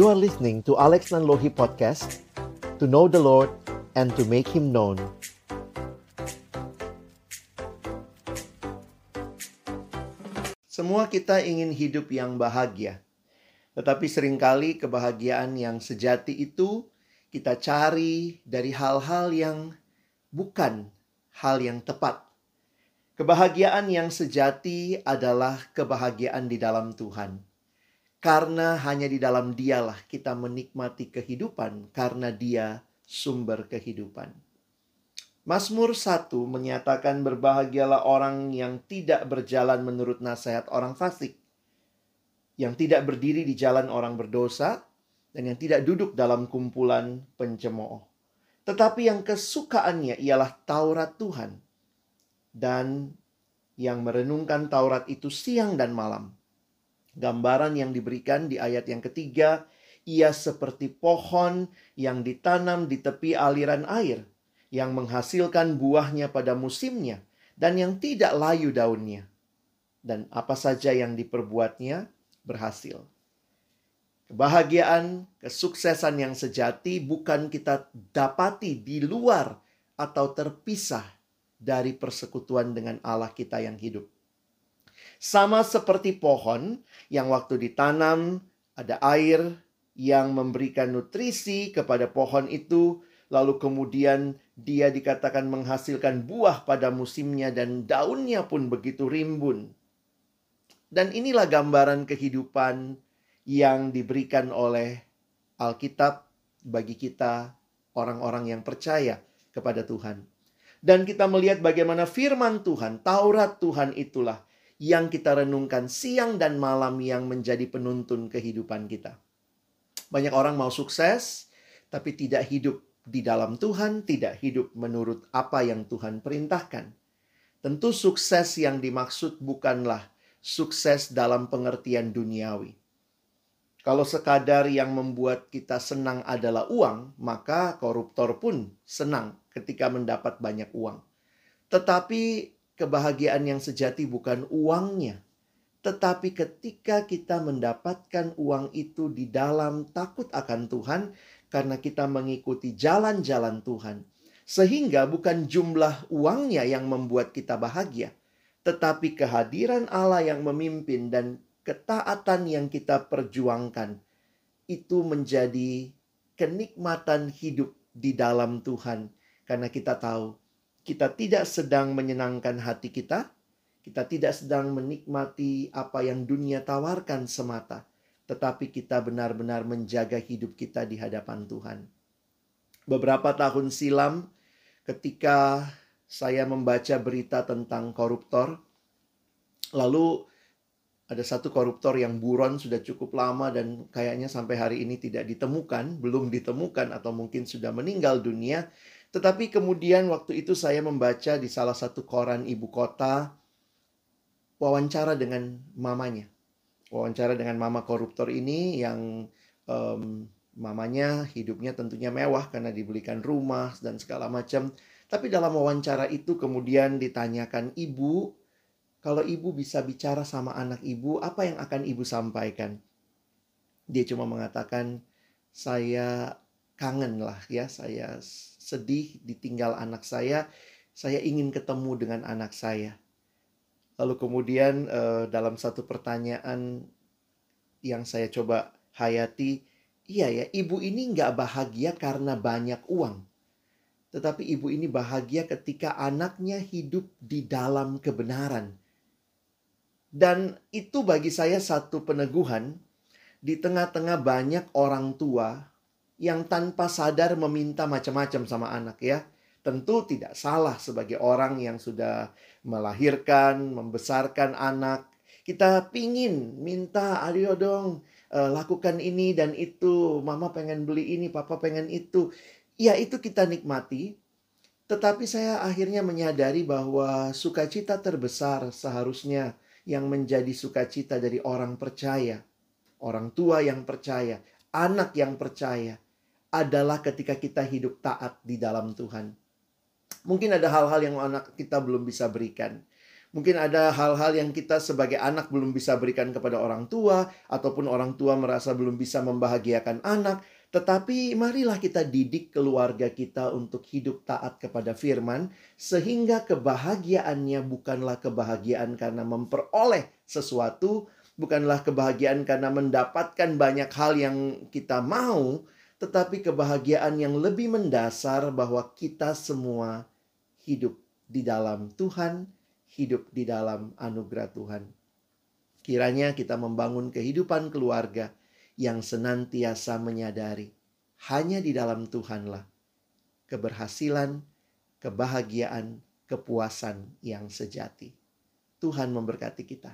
You are listening to Alex Nanlohi Podcast To know the Lord and to make Him known Semua kita ingin hidup yang bahagia Tetapi sering kali kebahagiaan yang sejati itu kita cari dari hal-hal yang bukan hal yang tepat. Kebahagiaan yang sejati adalah kebahagiaan di dalam Tuhan. Karena hanya di dalam dialah kita menikmati kehidupan karena dia sumber kehidupan. Mazmur 1 menyatakan berbahagialah orang yang tidak berjalan menurut nasihat orang fasik. Yang tidak berdiri di jalan orang berdosa dan yang tidak duduk dalam kumpulan pencemooh. Tetapi yang kesukaannya ialah Taurat Tuhan. Dan yang merenungkan Taurat itu siang dan malam. Gambaran yang diberikan di ayat yang ketiga, ia seperti pohon yang ditanam di tepi aliran air, yang menghasilkan buahnya pada musimnya, dan yang tidak layu daunnya. Dan apa saja yang diperbuatnya berhasil. Kebahagiaan, kesuksesan yang sejati bukan kita dapati di luar atau terpisah dari persekutuan dengan Allah kita yang hidup. Sama seperti pohon yang waktu ditanam ada air yang memberikan nutrisi kepada pohon itu, lalu kemudian dia dikatakan menghasilkan buah pada musimnya dan daunnya pun begitu rimbun. Dan inilah gambaran kehidupan yang diberikan oleh Alkitab bagi kita orang-orang yang percaya kepada Tuhan. Dan kita melihat bagaimana firman Tuhan, Taurat Tuhan itulah yang kita renungkan siang dan malam yang menjadi penuntun kehidupan kita. Banyak orang mau sukses, tapi tidak hidup di dalam Tuhan, tidak hidup menurut apa yang Tuhan perintahkan. Tentu sukses yang dimaksud bukanlah sukses dalam pengertian duniawi. Kalau sekadar yang membuat kita senang adalah uang, maka koruptor pun senang ketika mendapat banyak uang. Tetapi kebahagiaan yang sejati bukan uangnya, tetapi ketika kita mendapatkan uang itu di dalam takut akan Tuhan, karena kita mengikuti jalan-jalan Tuhan, sehingga bukan jumlah uangnya yang membuat kita bahagia, tetapi kehadiran Allah yang memimpin dan ketaatan yang kita perjuangkan itu menjadi kenikmatan hidup di dalam Tuhan, karena kita tahu kita tidak sedang menyenangkan hati kita, kita tidak sedang menikmati apa yang dunia tawarkan semata, tetapi kita benar-benar menjaga hidup kita di hadapan Tuhan. Beberapa tahun silam, ketika saya membaca berita tentang koruptor, lalu ada satu koruptor yang buron sudah cukup lama dan kayaknya sampai hari ini tidak ditemukan, belum ditemukan atau mungkin sudah meninggal dunia. Tetapi kemudian waktu itu saya membaca di salah satu koran ibu kota wawancara dengan mamanya. Wawancara dengan mama koruptor ini yang um, mamanya hidupnya tentunya mewah karena dibelikan rumah dan segala macam. Tapi dalam wawancara itu kemudian ditanyakan ibu, kalau ibu bisa bicara sama anak ibu, apa yang akan ibu sampaikan? Dia cuma mengatakan, saya kangen lah ya, saya sedih ditinggal anak saya, saya ingin ketemu dengan anak saya. Lalu kemudian uh, dalam satu pertanyaan yang saya coba hayati, iya ya, ibu ini nggak bahagia karena banyak uang. Tetapi ibu ini bahagia ketika anaknya hidup di dalam kebenaran. Dan itu bagi saya satu peneguhan di tengah-tengah banyak orang tua yang tanpa sadar meminta macam-macam sama anak ya. Tentu tidak salah sebagai orang yang sudah melahirkan, membesarkan anak. Kita pingin minta, ayo dong uh, lakukan ini dan itu. Mama pengen beli ini, papa pengen itu. Ya itu kita nikmati. Tetapi saya akhirnya menyadari bahwa sukacita terbesar seharusnya yang menjadi sukacita dari orang percaya. Orang tua yang percaya, anak yang percaya adalah ketika kita hidup taat di dalam Tuhan. Mungkin ada hal-hal yang anak kita belum bisa berikan. Mungkin ada hal-hal yang kita sebagai anak belum bisa berikan kepada orang tua, ataupun orang tua merasa belum bisa membahagiakan anak. Tetapi marilah kita didik keluarga kita untuk hidup taat kepada firman, sehingga kebahagiaannya bukanlah kebahagiaan karena memperoleh sesuatu, bukanlah kebahagiaan karena mendapatkan banyak hal yang kita mau, tetapi kebahagiaan yang lebih mendasar bahwa kita semua hidup di dalam Tuhan hidup di dalam anugerah Tuhan. Kiranya kita membangun kehidupan keluarga yang senantiasa menyadari hanya di dalam Tuhanlah keberhasilan, kebahagiaan, kepuasan yang sejati. Tuhan memberkati kita.